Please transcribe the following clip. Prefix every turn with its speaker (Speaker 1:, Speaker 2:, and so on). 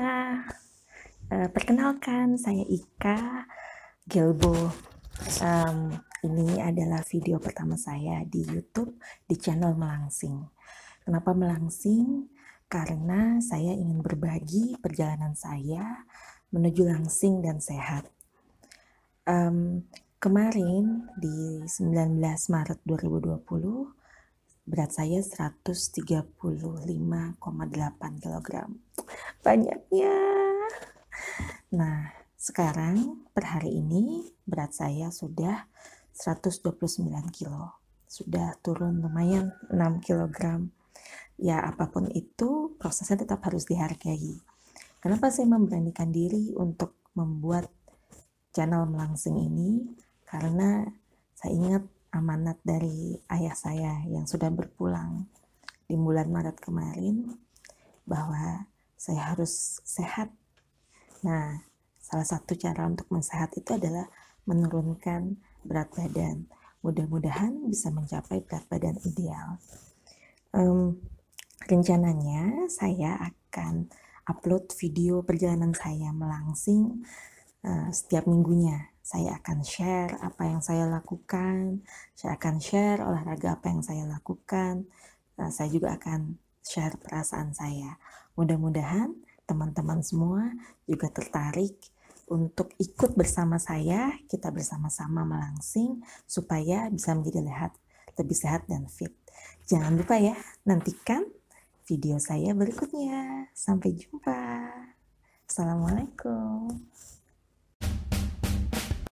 Speaker 1: Uh, perkenalkan, saya Ika Gelbo. Um, ini adalah video pertama saya di YouTube di channel Melangsing. Kenapa Melangsing? Karena saya ingin berbagi perjalanan saya menuju langsing dan sehat. Um, kemarin di 19 Maret 2020 berat saya 135,8 kg. Banyaknya. Nah, sekarang per hari ini berat saya sudah 129 kilo. Sudah turun lumayan 6 kg. Ya, apa pun itu, prosesnya tetap harus dihargai. Kenapa saya memberanikan diri untuk membuat channel melangsing ini? Karena saya ingat amanat dari ayah saya yang sudah berpulang di bulan Maret kemarin bahwa saya harus sehat. Nah, salah satu cara untuk mensehat itu adalah menurunkan berat badan. Mudah-mudahan bisa mencapai berat badan ideal. Um, rencananya saya akan upload video perjalanan saya melangsing uh, setiap minggunya saya akan share apa yang saya lakukan, saya akan share olahraga apa yang saya lakukan, nah, saya juga akan share perasaan saya. Mudah-mudahan teman-teman semua juga tertarik untuk ikut bersama saya, kita bersama-sama melangsing supaya bisa menjadi lehat, lebih sehat dan fit. Jangan lupa ya, nantikan video saya berikutnya. Sampai jumpa. Assalamualaikum.